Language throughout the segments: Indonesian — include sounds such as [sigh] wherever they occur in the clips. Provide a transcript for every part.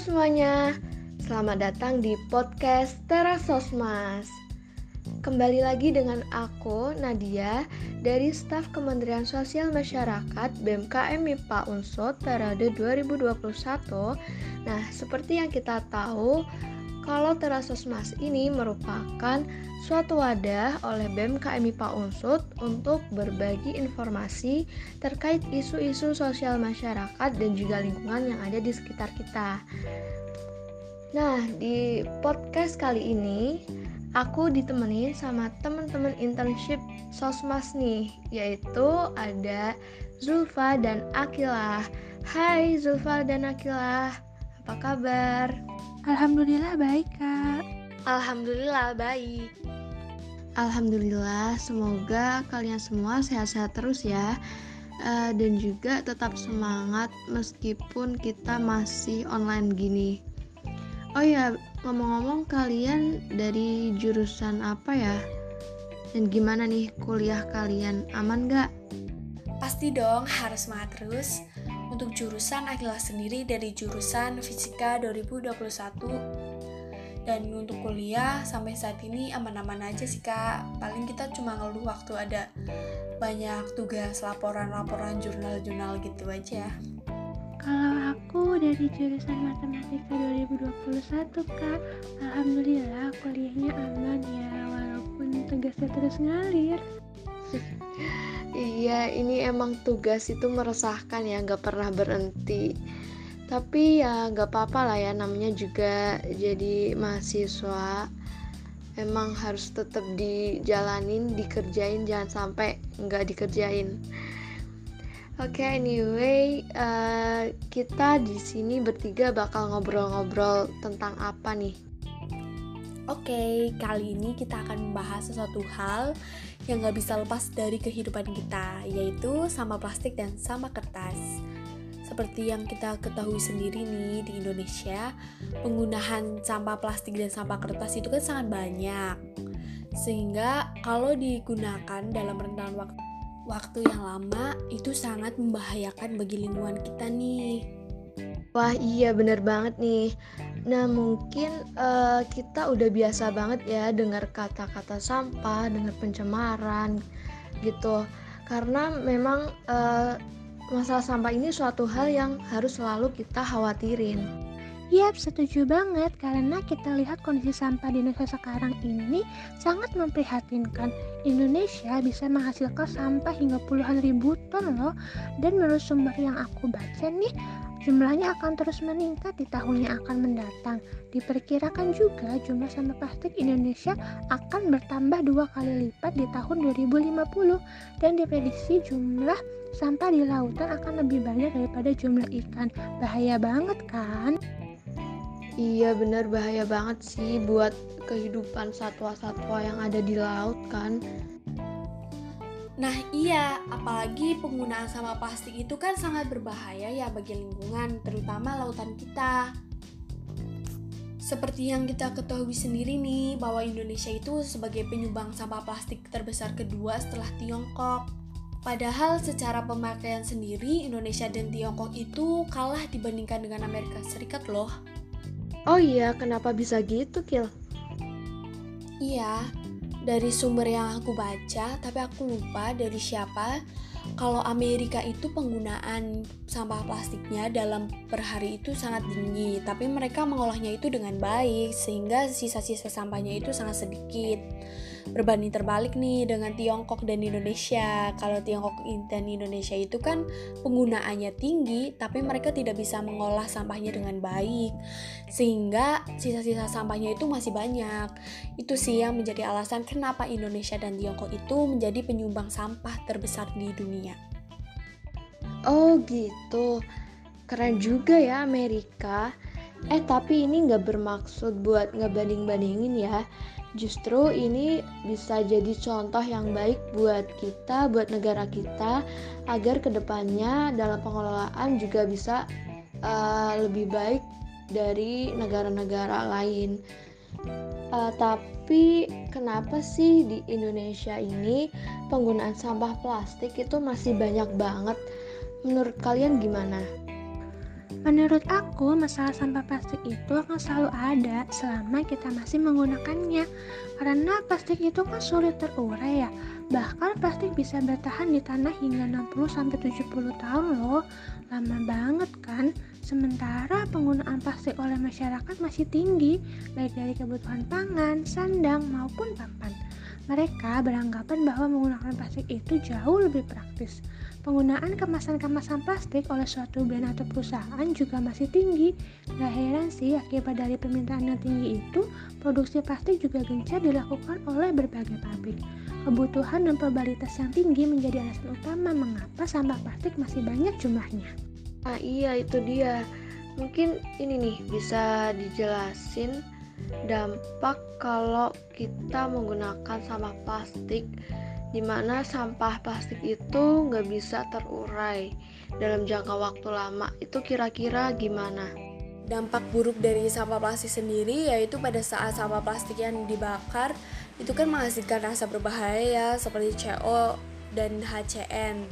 semuanya, selamat datang di podcast Terasosmas. Kembali lagi dengan aku, Nadia, dari staf Kementerian Sosial Masyarakat BMKM MIPA Unsur periode 2021. Nah, seperti yang kita tahu, kalau Terasosmas ini merupakan suatu wadah oleh BEM KMIPA Unsut untuk berbagi informasi terkait isu-isu sosial masyarakat dan juga lingkungan yang ada di sekitar kita. Nah, di podcast kali ini aku ditemani sama teman-teman internship Sosmas nih, yaitu ada Zulfa dan Akila. Hai Zulfa dan Akila, apa kabar? Alhamdulillah baik, Kak. Alhamdulillah baik. Alhamdulillah, semoga kalian semua sehat-sehat terus ya. Uh, dan juga tetap semangat meskipun kita masih online gini. Oh ya, ngomong-ngomong kalian dari jurusan apa ya? Dan gimana nih kuliah kalian? Aman gak? Pasti dong, harus semangat terus. Untuk jurusan Akila sendiri dari jurusan Fisika 2021 dan untuk kuliah sampai saat ini aman-aman aja sih kak. Paling kita cuma ngeluh waktu ada banyak tugas laporan-laporan jurnal-jurnal gitu aja. Kalau aku dari jurusan matematika 2021 kak alhamdulillah kuliahnya aman ya walaupun tugasnya terus ngalir [laughs] iya ini emang tugas itu meresahkan ya nggak pernah berhenti. Tapi ya nggak apa-apa lah ya namanya juga jadi mahasiswa. Emang harus tetap dijalanin dikerjain jangan sampai nggak dikerjain. Oke okay, anyway uh, kita di sini bertiga bakal ngobrol-ngobrol tentang apa nih? Oke, okay, kali ini kita akan membahas sesuatu hal yang gak bisa lepas dari kehidupan kita, yaitu sama plastik dan sama kertas. Seperti yang kita ketahui sendiri nih di Indonesia, penggunaan sampah plastik dan sampah kertas itu kan sangat banyak. Sehingga kalau digunakan dalam rentang waktu waktu yang lama itu sangat membahayakan bagi lingkungan kita nih. Wah iya bener banget nih Nah mungkin uh, kita udah biasa banget ya dengar kata-kata sampah, dengar pencemaran gitu Karena memang uh, masalah sampah ini suatu hal yang harus selalu kita khawatirin. Yap, setuju banget karena kita lihat kondisi sampah di Indonesia sekarang ini sangat memprihatinkan. Indonesia bisa menghasilkan sampah hingga puluhan ribu ton loh. Dan menurut sumber yang aku baca nih, jumlahnya akan terus meningkat di tahun yang akan mendatang. Diperkirakan juga jumlah sampah plastik Indonesia akan bertambah dua kali lipat di tahun 2050 dan diprediksi jumlah sampah di lautan akan lebih banyak daripada jumlah ikan. Bahaya banget kan? Iya bener bahaya banget sih buat kehidupan satwa-satwa yang ada di laut kan. Nah iya, apalagi penggunaan sampah plastik itu kan sangat berbahaya ya bagi lingkungan, terutama lautan kita. Seperti yang kita ketahui sendiri nih, bahwa Indonesia itu sebagai penyumbang sampah plastik terbesar kedua setelah Tiongkok. Padahal secara pemakaian sendiri Indonesia dan Tiongkok itu kalah dibandingkan dengan Amerika Serikat loh. Oh iya, kenapa bisa gitu, Kil? Iya, dari sumber yang aku baca, tapi aku lupa dari siapa. Kalau Amerika itu penggunaan sampah plastiknya dalam per hari itu sangat tinggi, tapi mereka mengolahnya itu dengan baik sehingga sisa-sisa sampahnya itu sangat sedikit berbanding terbalik nih dengan Tiongkok dan Indonesia. Kalau Tiongkok dan Indonesia itu kan penggunaannya tinggi, tapi mereka tidak bisa mengolah sampahnya dengan baik, sehingga sisa-sisa sampahnya itu masih banyak. Itu sih yang menjadi alasan kenapa Indonesia dan Tiongkok itu menjadi penyumbang sampah terbesar di dunia. Oh gitu, keren juga ya Amerika. Eh tapi ini nggak bermaksud buat ngebanding-bandingin ya Justru ini bisa jadi contoh yang baik buat kita, buat negara kita, agar ke depannya dalam pengelolaan juga bisa uh, lebih baik dari negara-negara lain. Uh, tapi kenapa sih di Indonesia ini penggunaan sampah plastik itu masih banyak banget? Menurut kalian gimana? Menurut aku, masalah sampah plastik itu akan selalu ada selama kita masih menggunakannya. Karena plastik itu kan sulit terurai ya. Bahkan plastik bisa bertahan di tanah hingga 60-70 tahun loh. Lama banget kan? Sementara penggunaan plastik oleh masyarakat masih tinggi, baik dari kebutuhan pangan, sandang, maupun papan. Mereka beranggapan bahwa menggunakan plastik itu jauh lebih praktis. Penggunaan kemasan-kemasan plastik oleh suatu brand atau perusahaan juga masih tinggi. Gak heran sih akibat dari permintaan yang tinggi itu, produksi plastik juga gencar dilakukan oleh berbagai pabrik. Kebutuhan dan probabilitas yang tinggi menjadi alasan utama mengapa sampah plastik masih banyak jumlahnya. Ah iya itu dia. Mungkin ini nih bisa dijelasin dampak kalau kita menggunakan sampah plastik di mana sampah plastik itu nggak bisa terurai dalam jangka waktu lama itu kira-kira gimana? Dampak buruk dari sampah plastik sendiri yaitu pada saat sampah plastik yang dibakar itu kan menghasilkan rasa berbahaya seperti CO dan HCN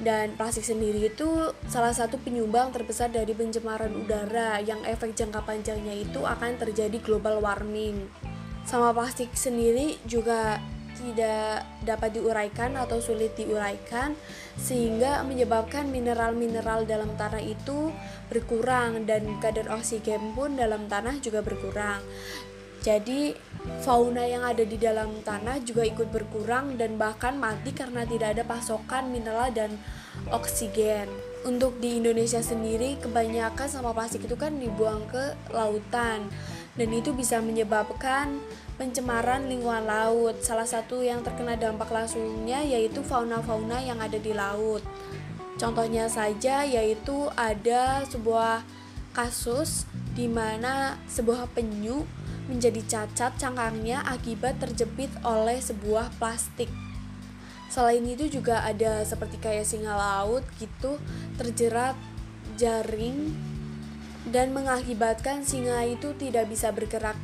dan plastik sendiri itu salah satu penyumbang terbesar dari pencemaran udara yang efek jangka panjangnya itu akan terjadi global warming. Sampah plastik sendiri juga tidak dapat diuraikan atau sulit diuraikan sehingga menyebabkan mineral-mineral dalam tanah itu berkurang dan kadar oksigen pun dalam tanah juga berkurang. Jadi fauna yang ada di dalam tanah juga ikut berkurang dan bahkan mati karena tidak ada pasokan mineral dan oksigen. Untuk di Indonesia sendiri kebanyakan sampah plastik itu kan dibuang ke lautan dan itu bisa menyebabkan pencemaran lingkungan laut. Salah satu yang terkena dampak langsungnya yaitu fauna-fauna yang ada di laut. Contohnya saja yaitu ada sebuah kasus di mana sebuah penyu menjadi cacat cangkangnya akibat terjepit oleh sebuah plastik. Selain itu juga ada seperti kayak singa laut gitu terjerat jaring dan mengakibatkan singa itu tidak bisa bergerak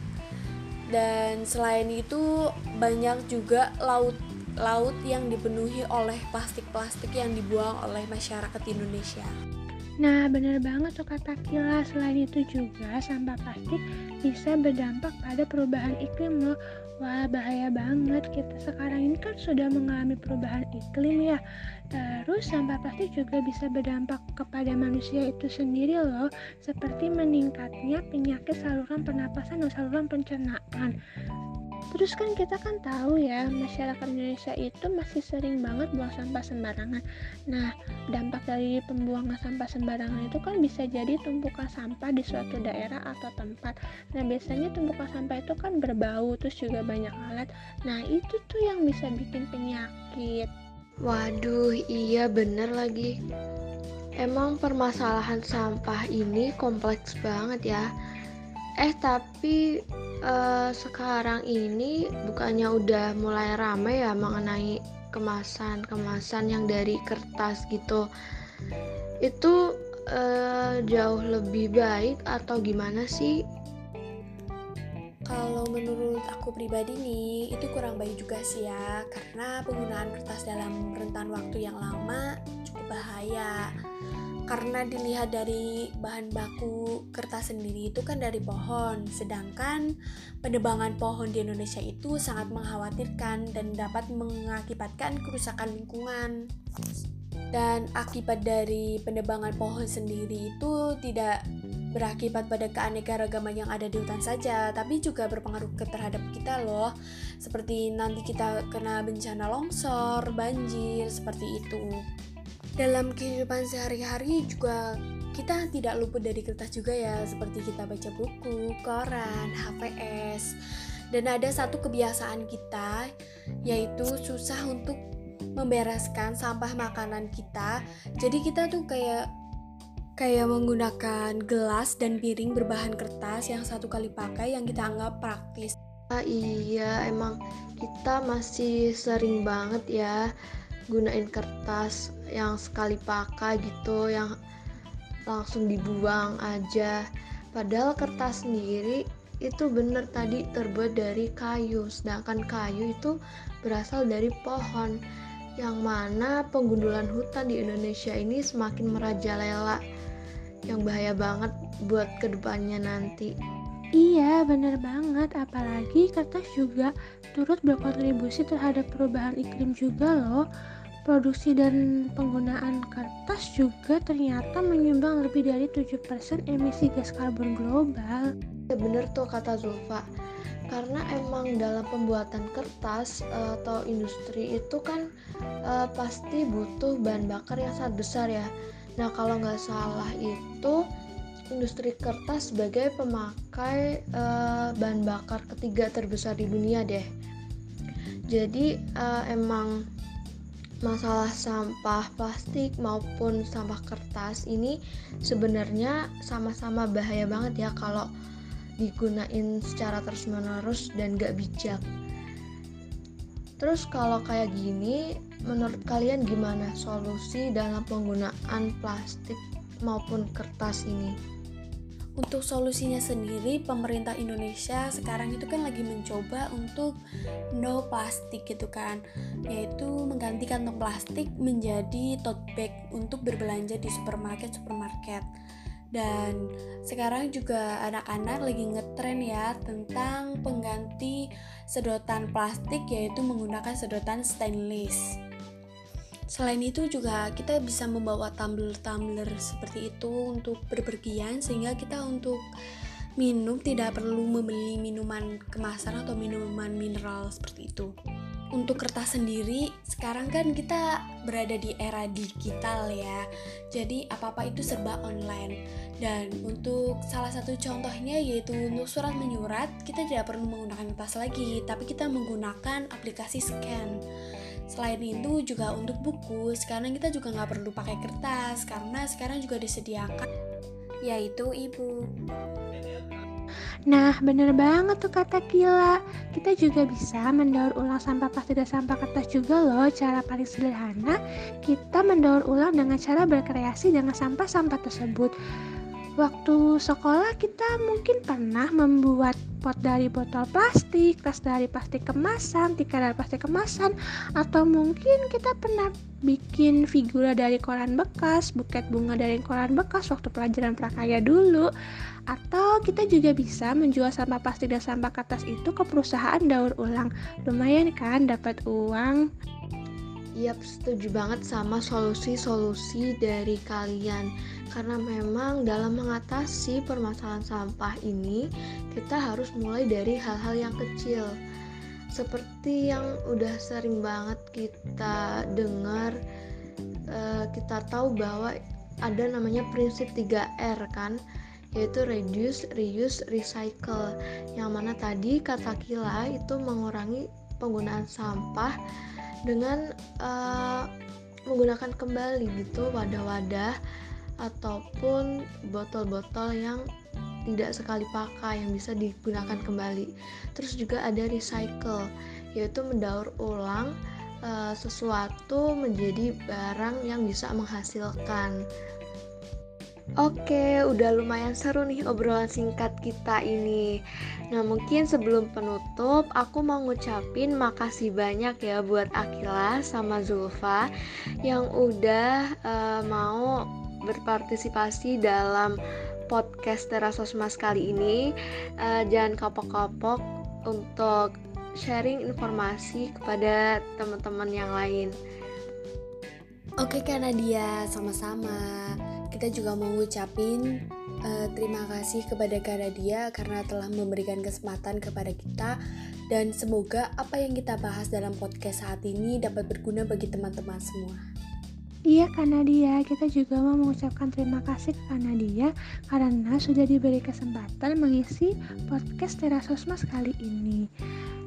dan selain itu banyak juga laut laut yang dipenuhi oleh plastik-plastik yang dibuang oleh masyarakat Indonesia. Nah, benar banget tuh kata Kila. Selain itu juga sampah plastik bisa berdampak pada perubahan iklim loh. Wah, bahaya banget. Kita sekarang ini kan sudah mengalami perubahan iklim ya. Terus sampah plastik juga bisa berdampak kepada manusia itu sendiri loh, seperti meningkatnya penyakit saluran pernapasan dan saluran pencernaan. Terus kan kita kan tahu ya, masyarakat Indonesia itu masih sering banget buang sampah sembarangan. Nah, dampak dari pembuangan sampah sembarangan itu kan bisa jadi tumpukan sampah di suatu daerah atau tempat. Nah, biasanya tumpukan sampah itu kan berbau, terus juga banyak alat. Nah, itu tuh yang bisa bikin penyakit. Waduh, iya bener lagi. Emang permasalahan sampah ini kompleks banget ya. Eh, tapi uh, sekarang ini bukannya udah mulai rame ya mengenai kemasan-kemasan yang dari kertas gitu. Itu uh, jauh lebih baik atau gimana sih? Kalau menurut aku pribadi nih itu kurang baik juga sih ya. Karena penggunaan kertas dalam rentan waktu yang lama cukup bahaya karena dilihat dari bahan baku kertas sendiri itu kan dari pohon. Sedangkan penebangan pohon di Indonesia itu sangat mengkhawatirkan dan dapat mengakibatkan kerusakan lingkungan. Dan akibat dari penebangan pohon sendiri itu tidak berakibat pada keanekaragaman yang ada di hutan saja, tapi juga berpengaruh terhadap kita loh. Seperti nanti kita kena bencana longsor, banjir, seperti itu dalam kehidupan sehari-hari juga kita tidak luput dari kertas juga ya. Seperti kita baca buku, koran, HVS dan ada satu kebiasaan kita yaitu susah untuk membereskan sampah makanan kita. Jadi kita tuh kayak kayak menggunakan gelas dan piring berbahan kertas yang satu kali pakai yang kita anggap praktis. Ah, iya emang kita masih sering banget ya gunain kertas yang sekali pakai gitu yang langsung dibuang aja padahal kertas sendiri itu bener tadi terbuat dari kayu sedangkan kayu itu berasal dari pohon yang mana penggundulan hutan di Indonesia ini semakin merajalela yang bahaya banget buat ke depannya nanti. Iya, bener banget. Apalagi kertas juga turut berkontribusi terhadap perubahan iklim juga loh. Produksi dan penggunaan kertas juga ternyata menyumbang lebih dari 7% emisi gas karbon global. Ya bener tuh kata Zulfa. Karena emang dalam pembuatan kertas eh, atau industri itu kan uh, pasti butuh bahan bakar yang sangat besar ya. Nah kalau nggak salah itu industri kertas sebagai pemakai uh, bahan bakar ketiga terbesar di dunia deh. Jadi uh, emang masalah sampah plastik maupun sampah kertas ini sebenarnya sama-sama bahaya banget ya kalau digunain secara terus-menerus dan gak bijak. Terus kalau kayak gini, menurut kalian gimana solusi dalam penggunaan plastik maupun kertas ini? Untuk solusinya sendiri, pemerintah Indonesia sekarang itu kan lagi mencoba untuk no plastik gitu kan, yaitu mengganti kantong plastik menjadi tote bag untuk berbelanja di supermarket supermarket. Dan sekarang juga anak-anak lagi ngetren ya tentang pengganti sedotan plastik yaitu menggunakan sedotan stainless. Selain itu juga kita bisa membawa tumbler-tumbler seperti itu untuk berpergian sehingga kita untuk minum tidak perlu membeli minuman kemasan atau minuman mineral seperti itu. Untuk kertas sendiri, sekarang kan kita berada di era digital ya. Jadi apa-apa itu serba online. Dan untuk salah satu contohnya yaitu untuk surat menyurat, kita tidak perlu menggunakan kertas lagi, tapi kita menggunakan aplikasi scan. Selain itu juga untuk buku, sekarang kita juga nggak perlu pakai kertas karena sekarang juga disediakan yaitu ibu. Nah, bener banget tuh kata Kila. Kita juga bisa mendaur ulang sampah plastik dan sampah kertas juga loh. Cara paling sederhana, kita mendaur ulang dengan cara berkreasi dengan sampah-sampah tersebut. Waktu sekolah kita mungkin pernah membuat pot dari botol plastik, tas dari plastik kemasan, tikar dari plastik kemasan, atau mungkin kita pernah bikin figura dari koran bekas, buket bunga dari koran bekas waktu pelajaran prakarya dulu. Atau kita juga bisa menjual sampah plastik dan sampah kertas itu ke perusahaan daur ulang. Lumayan kan dapat uang. Yap, setuju banget sama solusi-solusi dari kalian. Karena memang dalam mengatasi permasalahan sampah ini, kita harus mulai dari hal-hal yang kecil. Seperti yang udah sering banget kita dengar, uh, kita tahu bahwa ada namanya prinsip 3R kan, yaitu reduce, reuse, recycle. Yang mana tadi kata Kila itu mengurangi penggunaan sampah dengan uh, menggunakan kembali gitu wadah-wadah ataupun botol-botol yang tidak sekali pakai yang bisa digunakan kembali. Terus juga ada recycle, yaitu mendaur ulang uh, sesuatu menjadi barang yang bisa menghasilkan. Oke, udah lumayan seru nih obrolan singkat kita ini. Nah, mungkin sebelum penutup, aku mau ngucapin makasih banyak ya buat Akila sama Zulfa yang udah uh, mau berpartisipasi dalam podcast Terasosmas kali ini. Uh, jangan kapok-kapok untuk sharing informasi kepada teman-teman yang lain. Oke, karena dia sama-sama kita juga mau ngucapin uh, terima kasih kepada Karadia karena telah memberikan kesempatan kepada kita dan semoga apa yang kita bahas dalam podcast saat ini dapat berguna bagi teman-teman semua. Iya Kanadia, kita juga mau mengucapkan terima kasih ke Kanadia karena sudah diberi kesempatan mengisi podcast Terasosmas kali ini.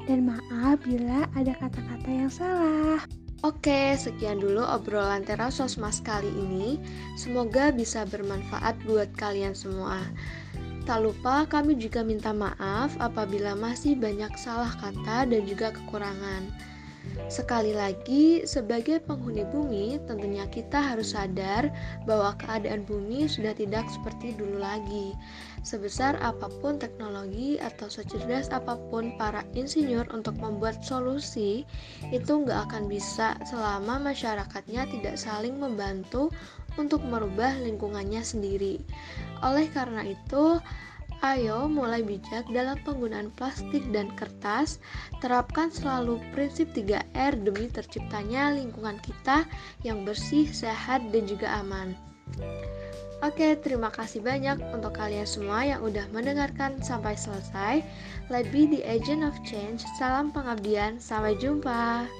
Dan maaf bila ada kata-kata yang salah. Oke, sekian dulu obrolan Terasos Mas kali ini. Semoga bisa bermanfaat buat kalian semua. Tak lupa kami juga minta maaf apabila masih banyak salah kata dan juga kekurangan. Sekali lagi, sebagai penghuni bumi, tentunya kita harus sadar bahwa keadaan bumi sudah tidak seperti dulu lagi. Sebesar apa pun teknologi atau secerdas apa pun para insinyur untuk membuat solusi, itu nggak akan bisa selama masyarakatnya tidak saling membantu untuk merubah lingkungannya sendiri. Oleh karena itu, Ayo mulai bijak dalam penggunaan plastik dan kertas. Terapkan selalu prinsip 3R demi terciptanya lingkungan kita yang bersih, sehat, dan juga aman. Oke, terima kasih banyak untuk kalian semua yang udah mendengarkan sampai selesai. Let be the agent of change. Salam pengabdian. Sampai jumpa.